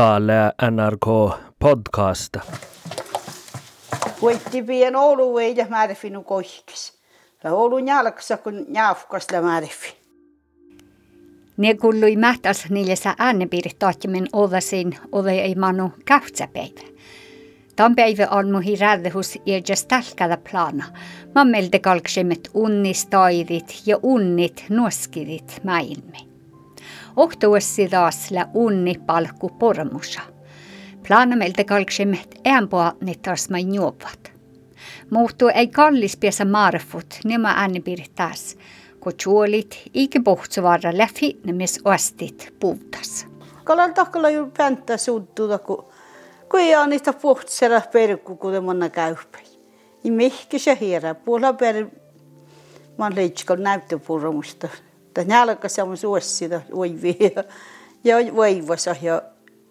Täällä NRK podcast. Voitti pian Oulu veidä määräfinu kohkis. La Oulu jalkassa kun jaafkas la määräfi. Ne kuului mähtäs niille sä äänepiirit taattimen odasin ove ei manu kähtsäpäivä. Tämän päivä on muhi rädhus ja just tälkädä plana. Mä meiltä kalksemet unnistaidit ja unnit nuoskidit mäilme. ohtuusi taas la unni palku pormusa. Plaanamelte kalksimmet äänpoa ne taas mai juovat. Muuttu ei kallis piesä marfut, nämä äänipirtäs, kun juolit ikä pohtsuvarra läpi, nemis ostit puutas. Kalan takalla ju pänttä suuttuda, kun kun ei anneta pohtsella perku, kun monna käypäin. Niin mihki se hierä, puolella per... Mä olen leitsikon näyttöpuromusta. Leitsikal näyttöpurmusta. Tämä nälkä sama suossida oivia ja vaivassa ja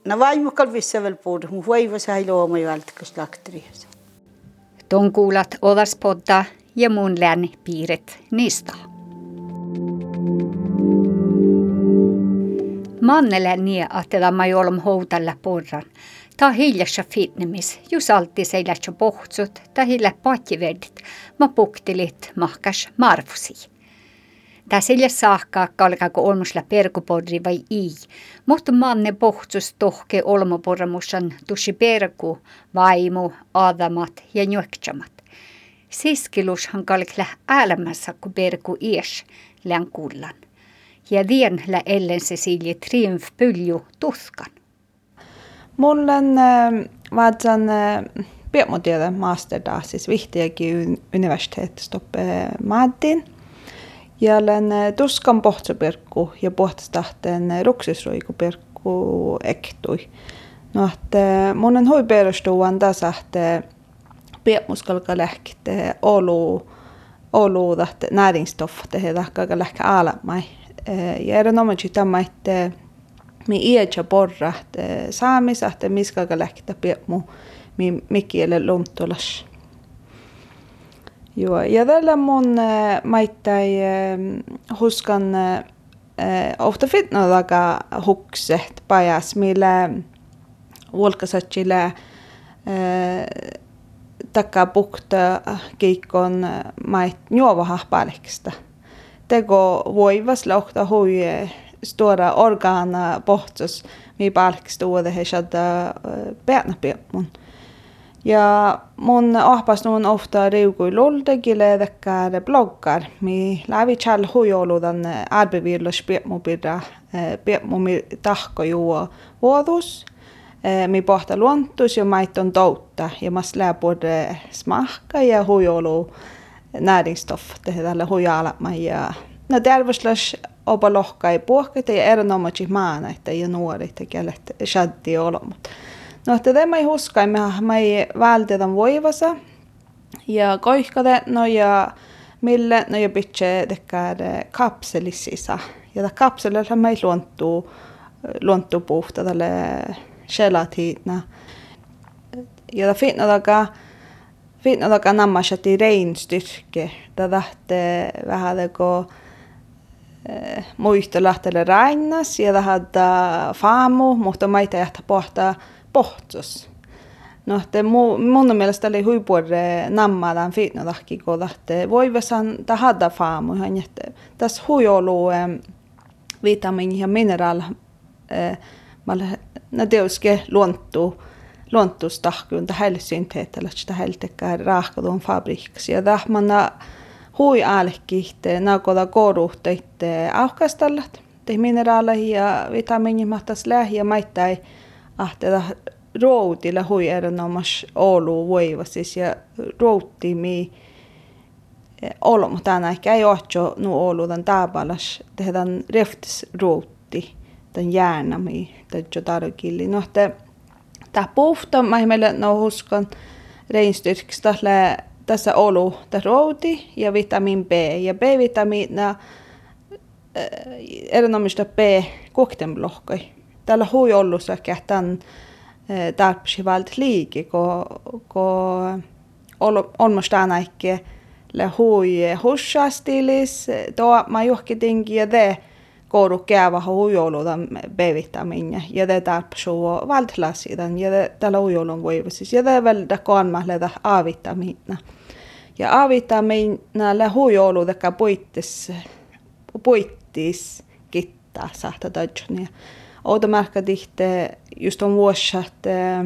No vaimukal vissa vielä puhuta, mutta vaivassa ei luoma jo välttämättä lakteriassa. Ton kuulat odaspodda ja mun län piiret niistä. Mannelle että tämä ei ole houtalla porran. Ta hiljassa fitnemis, just alltid se lähtsä pohtsut, ta hillä patjivedit, ma puktilit mahkas marfusi. Ta sillä saakka kalkako olmusla perkupodri vai i, mutta manne pohtsus tohke olmoporramussan tusi perku, vaimu, adamat ja njöktsamat. Siskilushan kalkla äälämässä kun perku ies län kullan. Ja vien lä ellen Cecilie triumf pylju tuhkan. Mulla on äh, vaatsan äh, biomodelle master siis Vihtiäkin universiteetstoppe Maadin. Ja olen äh, tuskan pohtsapirkku ja pohtastahten ruksisroiku pirkku ektui. No, että mun on hui perustuvan tässä, että biomoskalka lähte olu olu tahte näringsstoff tehdä tahkaa lähkä alamai. Ja erinomaisesti tämä, että mi iätsä porrat saamisahte miskaga lähtä mu mi mikiele luntulas. Joo, ja tällä mun maittai huskan ofta fitnodaga hukset pajas, millä ulkasatsille takka pukta kiikkon mait juovaha palkista. Tego voivas lohta hui stora organa pohtus mi palkstuode he shadda mun. Ja mun ahpas nun ofta riukui luldegile dekkar bloggar mi lävi chal hujoludan arbevirlos piepmu pidä piepmu mi tahko juo vuodus. Mi pohta luontus ja maiton toutta ja mas läpurde smahka ja hujolu näringsstoff tälle hujalama ja No terveyslas opa lohkai puhkita ja erinomaisesti maana, että ja nuori, että kielet shaddi olomut. No, että tämä ei huskai, me, me ei vältetä voivassa ja koihkade, no ja mille, no ja pitse tekää kapselississa. Ja tämä kapselilla me ei luontuu, luontuu puhta tälle gelatiina. Ja tämä finna takaa, finna takaa nammasati reinstyrke. Tämä lähtee vähän kuin muista lähtele rainas ja tahada faamu, mutta maita jahta pohtaa pohtsus. No, että mu, mun mielestä oli huipuore nammadan fitnodahki, kun lähtee voivasan tahada faamu. Tässä huijolu vitamiini ja mineraal, mä teoske luontuu luontustahkuun tähän synteetellä, että tähän tekee raakadun fabriksi. Ja tähän hui aalekihte nakoda koruhteitte ahkastallat te mineraaleja ja vitamiinimahtas lähiä maittai ahteda routilla hui erinomas olu voiva siis ja routti mi olmo. Tänä ehkä ei otso nu olu tämän taapalas tehdään reftis routti tämän jäänä mi tätä tarkilli. No te tämä puhta mä meille no huskon reinstyrkistä tässä olu, tässä routi ja vitamin B. Ja B-vitamiina äh, erinomaista B tällä hui ollut se, että eh, tämän tarpeeksi välttämättä liikin, kun, kun on musta aina ehkä le hui hussastilis, tuo mä johkitinkin ja te kouru käyvä huijouluta päivittäminen ja te tarpeeksi välttämättä ja te tällä huijoulun kuivusis ja te välttämättä kolmalle aavittaminen. Ja aavittaminen näillä huijoulutakka puittis, puittis kittaa sahta tajunnia. Outa märkä tihte just on vuossa, että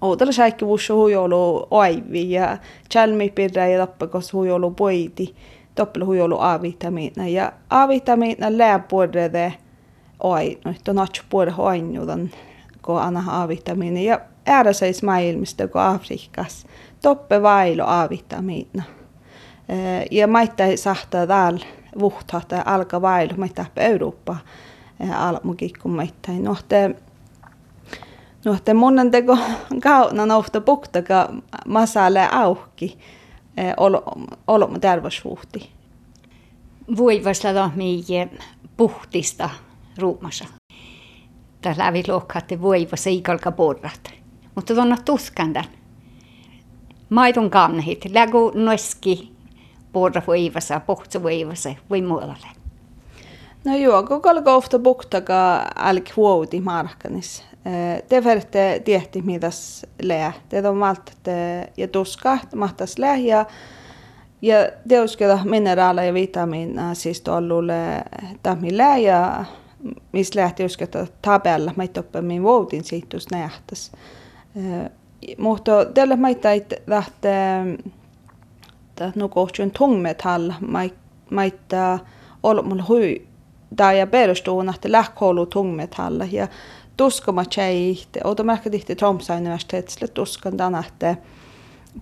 Oudella säikki vuosi huijolu aivi ja chalmi pidä ja tappakos huijolu poiti doppelhuijolu A-vitamiina. Ja A-vitamiina lääpuolelle oi, no että on puolelle hoinjuudan, kun anna A-vitamiina. Ja ääräseis maailmista, kun Afrikas, toppe vailo A-vitamiina. Ja maita sahtaa täällä vuhtahta alka vailo, maita Eurooppa almukin kun maita. No, No, että monen teko kauna nouhta puhtaka masale auki olemme terveysvuhti. Voivasta meidän puhtista ruumassa. Tässä lävi lohkaatte voivassa ikalka porrat. Mutta tuonna tuskandan. Maidon kannahit, lägu noski porra voivassa, pohtsa voivassa, voi muualle. No joo, kun kalka ofta puhtaka älk huouti markkanis. Det verte tiehti mitäs lää. Det on valta ja tuska mahtas lää ja ja teuskeda mineraaleja ja vitamiina siis tuollulle tahmi lää ja mis lähti usketa tabella meitä oppimin vuotin siitus nähtäs. Mutta tällä meitä lähtee nukohtjun tungmetall meitä olmulla hui tai ja perustuu että lähkoulu tungmetalla ja tuskama tjejihti, och de märker tihti Tromsø universitetsille tuskan tänä, että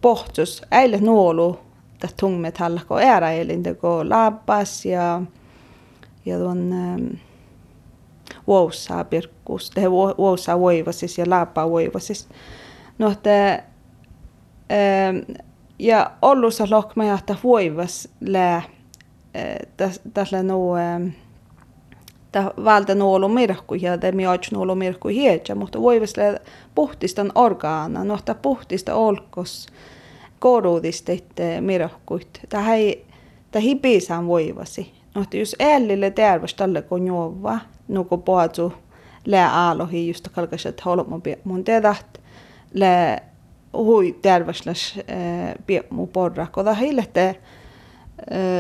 pohtus äille nuolu tä tungmetalla, kun ära elin, kun labbas ja, ja tuon ähm, vuosaa pirkkuus, tehdä vuosaa voivasis ja labbaa voivasis. No, että ähm, ja ollussa lokma, että voivas lää, nuo, ähm, ta valta nuolu mirkku ja te mi ots nuolu mirkku hieja, mutta voivasle puhtistan orgaana, no ta puhtista olkos koruudista mirkkuit. Ta hei ta hipisaan voivasi. No jos ällille terveys tälle kun juova, nuku poatu lää aalohi just kalkaset holmo mun tedaht lää hui terveysläs piemu porra, koda heilette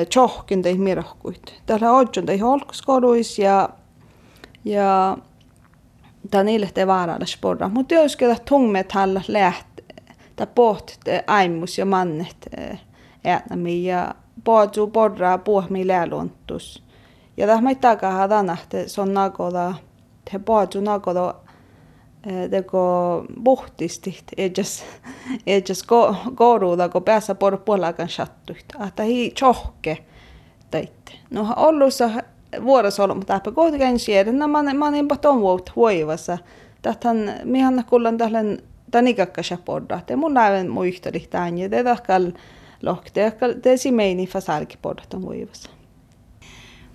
tjohkin teih mirahkuit. Täällä odjon teih olkoskoruis ja, ja ta niille te vaaralla sporra. Mutta jos kyllä tungmetalla läht, ta poht aimus ja mannet äänämi ja pohdju porra puhmi lääluntus. Ja tämä ei takaa tänahte, se on nakoda, te pohdju nakoda teko puhtisti, edes, edes koruuda, kun päässä por puolakan sattuit. Että hi chohke teitte. No ollussa vuorossa ollut, mutta täpä kuitenkin siedä, no mä, mä niin paton vuot hoivassa. Tähän mihan kullan tähän tän ikakkasja podda. Te mun näen muisteli tämän ja te tahkal lohte, te si meini fasalki poddat on voivassa.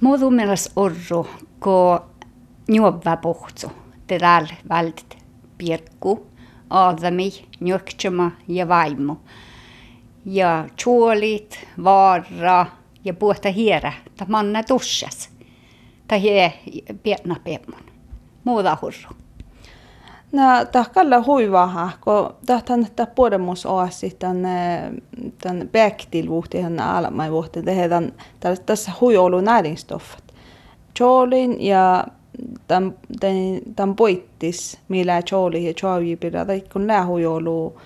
Muodu mielestä orru, kun juovva puhtsu, te täällä vältit pirkku, aadami, njöktsema ja vaimo. Ja chuolit, vaara ja puhta hiera, ta manna tussas. Ta hie pietna piemon. Muuta hurru. No, tahkalla huivaha, kun tahtan, että puolemus oasi tämän, tämän päktilvuhtihan alamai vuhti tehdään tässä huiolu näringstoffat. Cholin ja tämän, tämän poittis, millä chooli ja choavi pidä, tai kun nää huijolu,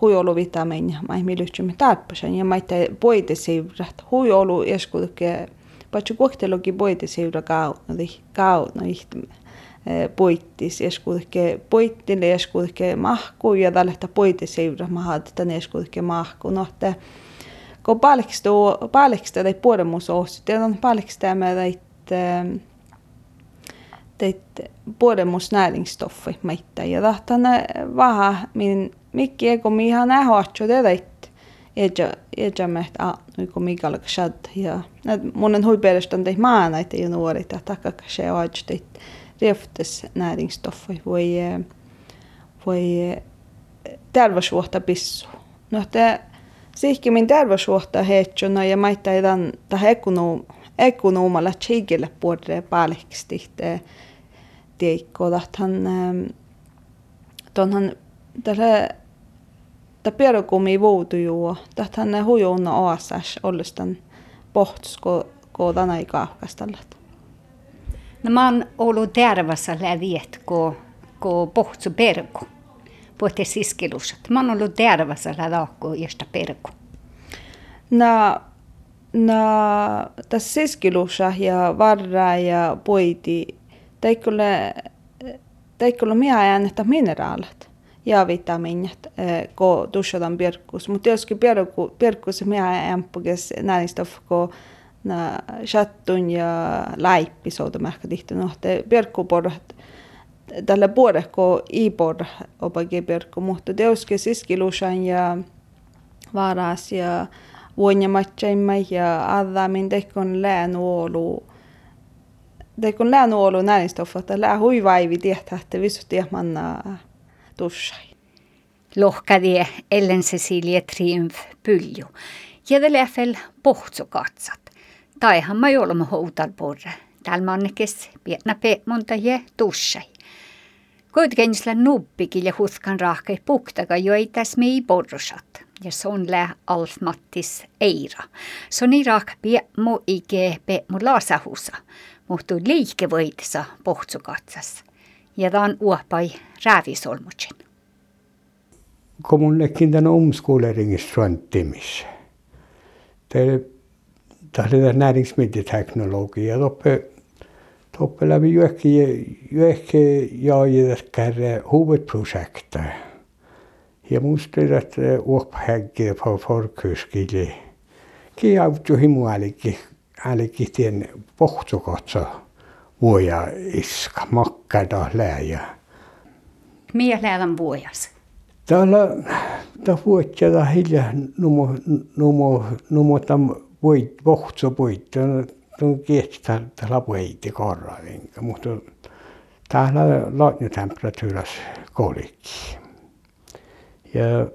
huijolu vitamiin, mä ei milyhtsymme tarpeeseen, ja mä ei poite siivrat, huijolu eskutukke, paitsi kuhtelukin poite siivra kautna, kautna ihtimme poittis, eskutukke poittille, eskutukke mahku, ja tällä poite siivra, mä haat tänne eskutukke mahku, no, että kun palkista, palkista tai puolemus osi, on palkista mä että teit puolemus näringsstoffer meitä ja tahtan vähän min mikki ego mi han är hårt det det eja eja med att nu kom mig alla skad ja monen hui perästän tei maana että ju nuori ta takka se oj teit reftes näringsstoffer voi voi terveysvuotta pissu. No te sihki min terveysvuotta heetsuna ja maita idan ta hekunu ekun omalla tjigille puolelle palksti te teikko han tuonhan tällä ta perukumi vuotu ju tahtan hujuuna oasas ollestan pohtsko koodan ei kaahkastallat. No mä oon ollut tervassa läviet, kun, kun pohtsu perku. Puhutte siskilusat. Mä oon ollut tervassa läviakko, josta perku. No, tässä siskilusa ja varra ja poiti, teikkulle, teikkulle minä äänettä mineraalit ja vitamiinit, kun tussataan pirkkus. Mutta joskin pirkkus minä äänpukes näristoff, kun na chattun ja laippi souta ehkä tihti nohte pirkkuporrat tällä puolekko ipor opake pirkku, mutta teoske siskilusan ja varas ja addamin tekkon läänuolu tekkon läänuolu näristoffat lää huivaivi että visut manna tussai. Lohkadie Ellen Cecilia Triumf pylju. Läffel pohtsokatsat. Taihan mä olemme houtal porre. Täällä mannekes pietnä monta je tussai. Kuitenkin sillä nubbikin ja huskan rahkei puktaka jo ei tässä mei porrosat. ja sonle alf mattis eira. Sonirak pie mu ige pe mu laasahusa, muhtu liike võidsa pohtsu katsas. Ja ta on uopai räävisolmutsin. Kun mun läkin tänne omskoleringistrantimis, te tahdeta näringsmedieteknologia, toppe toppe läbi ju ehkä, ju ehkä jag i det här huvudprojektet musterat uophäkkiä for forkyskili. Ki auttu himu alikki alikki tien pohtukotsa vuoja iska makkaita läjä. Mie läävän vuojas. Täällä ta vuotjata hiljaa numo numo numo tam voit pohtso voit tuon kiehtää tällä puheitti korraa, mutta täällä laatnutemperatyras kolikki ja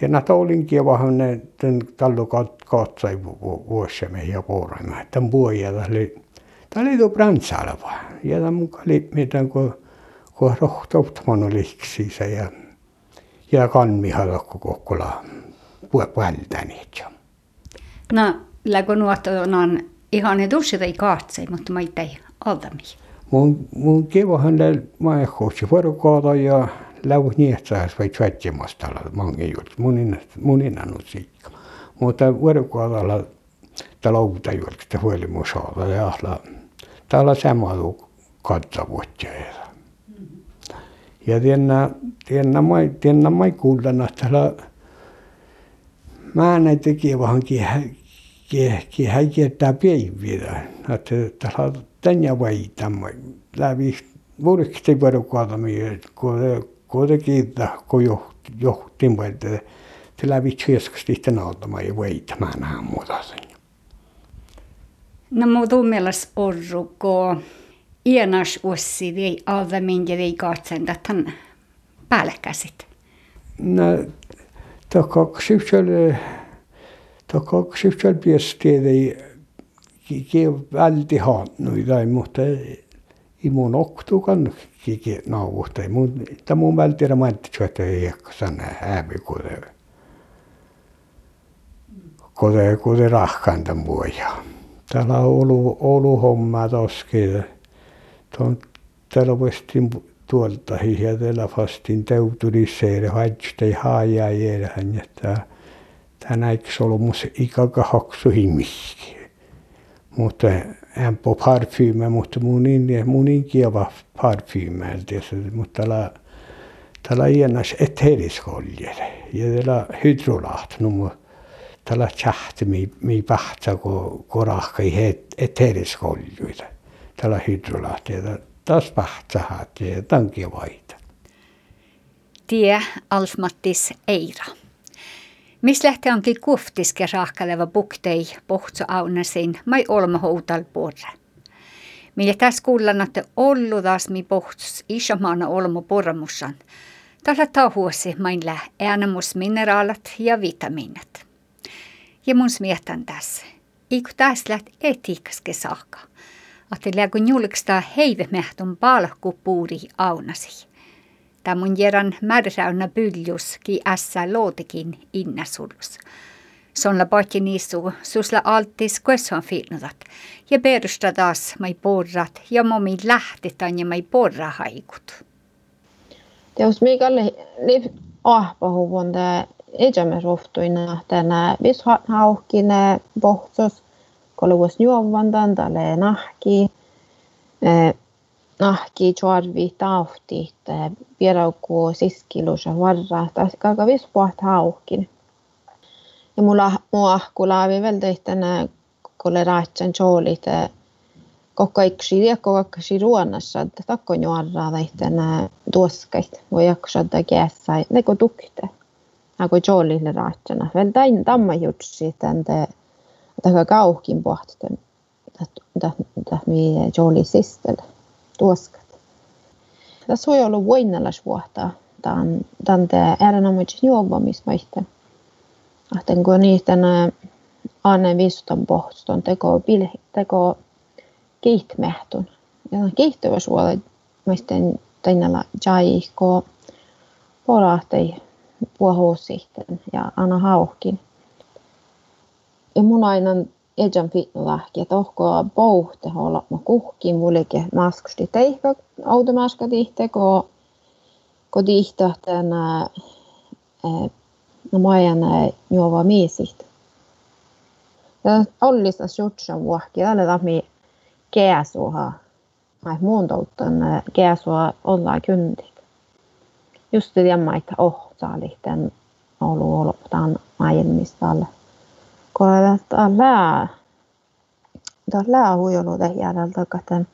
tänä toulinkin vaan ne tän tallu katsoi vuosimme ja puorema. Tän puoja oli, tää oli tu prantsalva ja tän muka oli mitään kuin kuin rohtoutman liksi se ja ja kanmihalla kokkula puoltanit. No, läkö nuottanan ihan ne tussitei kahtsei, mutta mä ei tei aldami. Mun, mun kivahan ne, mä ei kohti vuorokautta ja läu nietsääs vai tvättimasta mange juttu. Mun innan, mun innan siikka. Mutta vuorokaudella talouta juolta huolimusaalla ja ahla. Täällä samalla katsavuotja. Ja tiennä, tiennä, mai, tiennä mai kuullana täällä mä näitä kivahankin ke ke häikettää päiviä. Että tällä tänä vaihtamma läpi vuodeksi vuorokautta mie kun kiittää kun johti että te läpi tjeskasti sitten autamaan ja vaihtamaan nämä muuta sen. No muuta mielestä orru, kun ienas ossi ei alta minkä ei katsen, että hän päällekkäisit. No, yhtälö ta kaksi yhtäällä piesteedei ki välti haatnuita, mutta ei mun oktukan kiki nauvuhta. Mun, ta mun välti romantti, että ei ehkä sana äämi kuule. Kuule, kuule rahkanta muoja. Täällä on ollut, ollut hommaa toskin. Tuon, täällä voistin tuolta ja täällä fastin teutulisseere, hajtstei haajaa jäädään, että tänäiksi ollut mun ikäkä haksuihin miski. Mutta hänpä parfyyme, mutta munin, munin kieva parfyymältä, mutta tällä tällä iennas eteriskoljel ja tällä hydrolaht, no tällä tjähti mi, mi pähtsä, kun korahkai eteriskoljuita, tällä hydrolaht ja taas pähtsähät ja tankivaita. Tie Alf-Mattis Eira. Mis lähtee onkin kuftiske rahkaleva buktei pohtso aunasin, mai olma houtal porre. Mille tässä kuullaan, että ollu taas mi pohtsus isomana olmo pormussan. Tällä tahuosi main äänemus mineraalat ja vitamiinat. Ja mun smietan tässä. Iku taas läht etiikaske saakka. Että kun julkistaa heivemähtun palkku puuri aunasi. Tämä mun järän märsäynä pyljus ki ässä lootekin innasullus. Sonla pati niisu susla altis kuesson filnutat. Ja perusta taas mai porrat ja momi lähtetään ja mai porra haikut. Teos mikäli liv ahpahuvon tämä ejamme rohtuina tänä vis haukkine pohtsos koluus juovan tälle nahki nahki chuarvi tauhti pierauku siskilus ja varra tai kaka vis poht haukkine ja mulla mua kulaavi vielä tehtänä kolle raatsan choolit koko iksi liekko kakkasi ruonnassa että takko juorraa tehtänä tuoskait voi jaksaa kässä neko tukte ako choolille raatsana vielä tain tamma jutsi tänte taka kauhkin pohten että mi chooli sistellä tuoskat tässä voi olla voinnallas vuotta tämän tämän erinomaisen juomismaisten Ahten kun niiden aina viisutan pohtuston teko, teko kiihtmehtun. Ja kiihtyvä suola maisten tänällä jaihko porahtai puhuusihten ja aina hauhkin. Ja mun aina ejan lahki, että ohko pouhte olla mä kuhkin mulike maskusti teihkä automaska tihteko ko tihtahtäänä no majan juova miisit. Ja ollista sjutsan vuohki, tälle tami kääsuha. Ai muun touttan kääsua ollaan kyntit. Just det että oh, saali tämän tämä tämä lää huijolu tehjärjeltä, että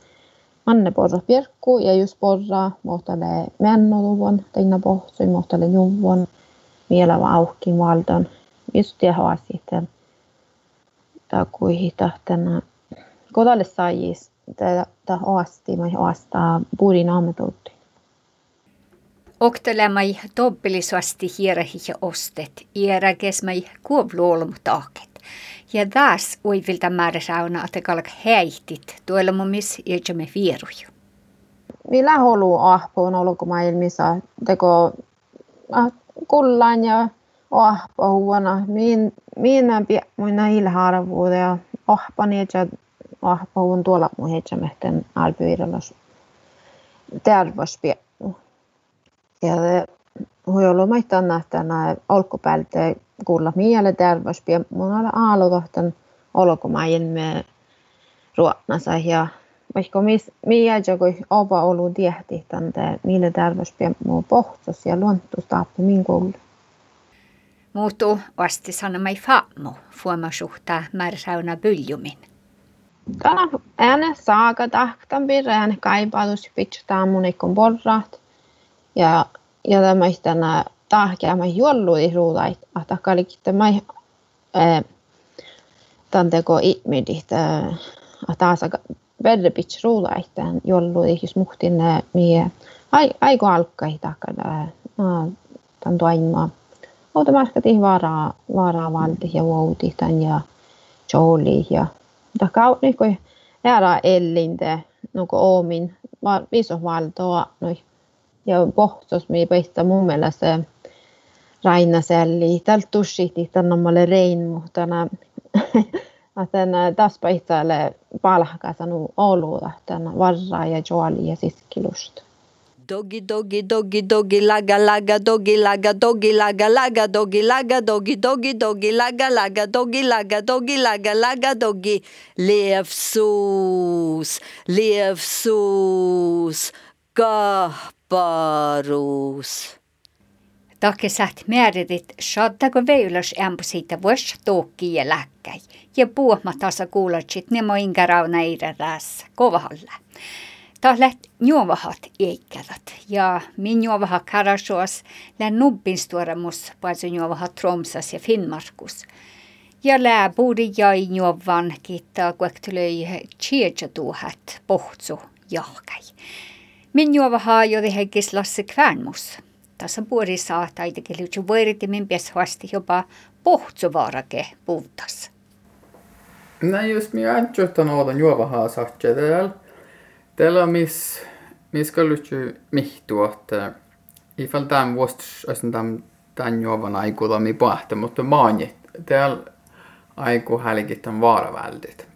Anne porra pirkku ja just porra, mohtale mennoluvon, teina pohtsui, mohtale juvon, mielava auhkin valton. Just har sitten takuihin tahtena kodalle saajis ta aasti mai aasta puurin ametuutti. Oktelemai tobbelisuasti hierhi ja ostet, iäräkesmai kuovluolmutaaket. Ja taas uivilta määrä sauna, että kalk häihtit tuolla mummis iäjämme vieruju. Millä holu ahpoon ulkomaailmissa teko ah, kullan ja ahpahuona. Min, minä minä ilharvuuden ja ahpani ja ahpahuun tuolla mun heitsämehten alpyirros terveyspiekku. Ja hui ollut maittaan nähtänä olkupäältä kuulla miele terveyspiekku. Mun on aalutahtan olkumaailme ruotnasa ja vaikka miä joku ova ollut tiehti tänne, mille terveyspien muu pohtos ja luontustaappi min koulu. Muutu vasti sanomai famu, fuoma suhtaa määräsauna byljumin. Tänä ääne saaka tahtan pirään kaipalus pitää mun ikon porrat. Ja, ja tämä tänä tahkea mä juollui ruulait, että kalikin tämä tämän teko ihmidit, että taas verrepits ruulaittain, jolloin jos muhtin mie aiko alkai takana tämän toimaa. Ota maskati varaa, varaa valti ja vouti tän ja jooli ja taka niinku ära ellinte nuko omin viso valtoa noi ja puhtus me ei paista mun mielestä Raina Selli. Täällä tussihti tämän omalle Reinmu tänä. Tänä taas paistaalle palhkaa sanoo oluta tänä varraa ja joali ja siskilusta. Doggy, doggy, doggy, doggy, laga, laga, doggy, laga, doggy, laga, laga, doggy, laga, doggy, doggy, doggy, laga, laga, doggy, laga, doggy, laga, laga, doggy. Lev sus, lev sus. Kah paruus. Toki saat määritit saattaa veilös ämpusiita vuosi tuokki ja läkkäi. Ja puhma tasa kuulotsit nemo inkä rauna iirärässä kovalla. Tahlet juovahat eikkälat ja min juovaha karasuas län nubbin stuoremus paisu juovaha tromsas ja finnmarkus. Ja lää buudi jäi juovan kiittaa kuek tylöi tsietsä pohtsu jahkai. Min juovaha jo tehekis Lasse Kvärnmus tässä puolissa taitakin liutsu voiritimin pies vasti jopa pohtsuvaarake puutas. Nej, just mi antjuhtan oodan juovahaa satja täällä. Täällä on miss, miss kallutsju mihtu, että ifall tämän olisi tämän, tämän juovan aikuilla mi pahta, mutta maani, täällä aiku hälkit on vaaraväldit.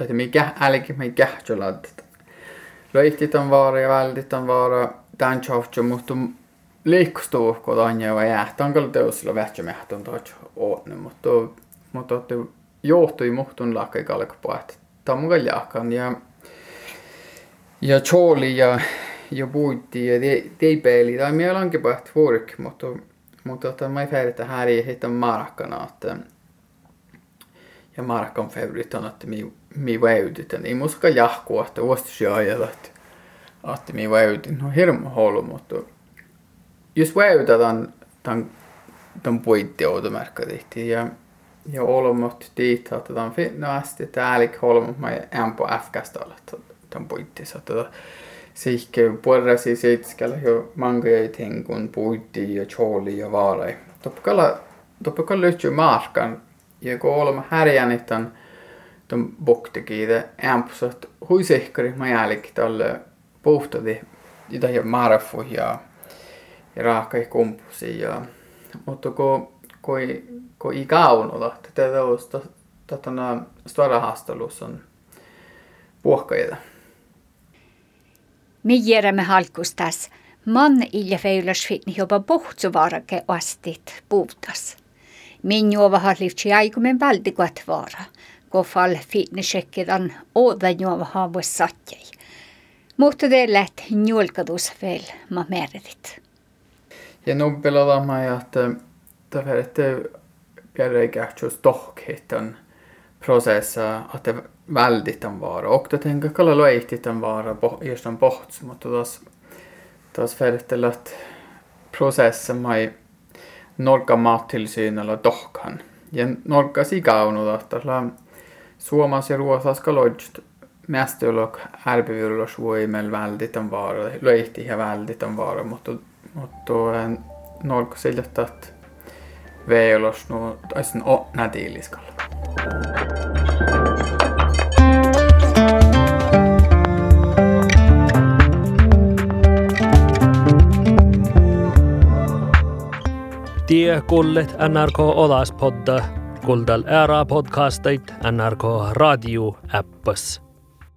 Että mikä hälkit mi kähtsoladet. Löihtit on vaara ja väldit on vaara, tämän tjohtju, mutta liikkustuu, kun on jo jäähtä. On kyllä teosilla vähtsä mehtun tuot mutta, mutta johtui muhtun lakka kalkpaat. Tammuga jahkan ja ja choli ja ja puitti ja teipeili tai meillä onkin päät vuorik, mutta mutta tota mä färitä här i hitta että ja marakkan favorit on että mi mi väydyt ei muska jahkua että vuostus ajalla että mi väydin no hirmu holu mutta jos väytetään tämän tämän puitti outomärkkä tehtiin ja ja olmot dit att de finnas täällä kolmot mä ämpö FKstalla tämän puitteissa että sihke puolrasi seitskellä jo mangoja tenkun puitti ja choli ja vaarai. Toppakalla toppakalla löytyy markan ja kun olemme härjänit de bort tekiide ämpsat huisehkari majalik talle puhtadi jota ja marfu ja ja rahkai kumpusi ja mutta ko koi koi ikaunola tätä tausta tatana starahastelussa on puhkaita. Me järjemme halkustas. Man ilja feilas fitni jopa pohtsuvarake astit puutas. Min juova harlivtsi aikumen valtikuat vaara. Kun fall fitni sekkidan oda juova haavus satjai. Mutta det lätt njulkadus väl ma merdit. Ja nu pelata mä että därför att det blir kähtsus tohkhitan prosessa att det väldigt on vara. Och då tänker jag kalla loihtit on vara just on pohts, mutta taas taas färdittellä att processen mai norka maattilsyynellä tohkan. Ja norka sikaunu että Suomessa ja Ruotsassa lodged mästölök ärbevyrulos voimel väldigt on vara. Loihti ja väldigt on vara, mutta mutta norka sillä että veilos no taisin o nätiiliskalla. Tie kullet NRK Olaspodda, kuulda ära podcasteid NRK Raadio äppas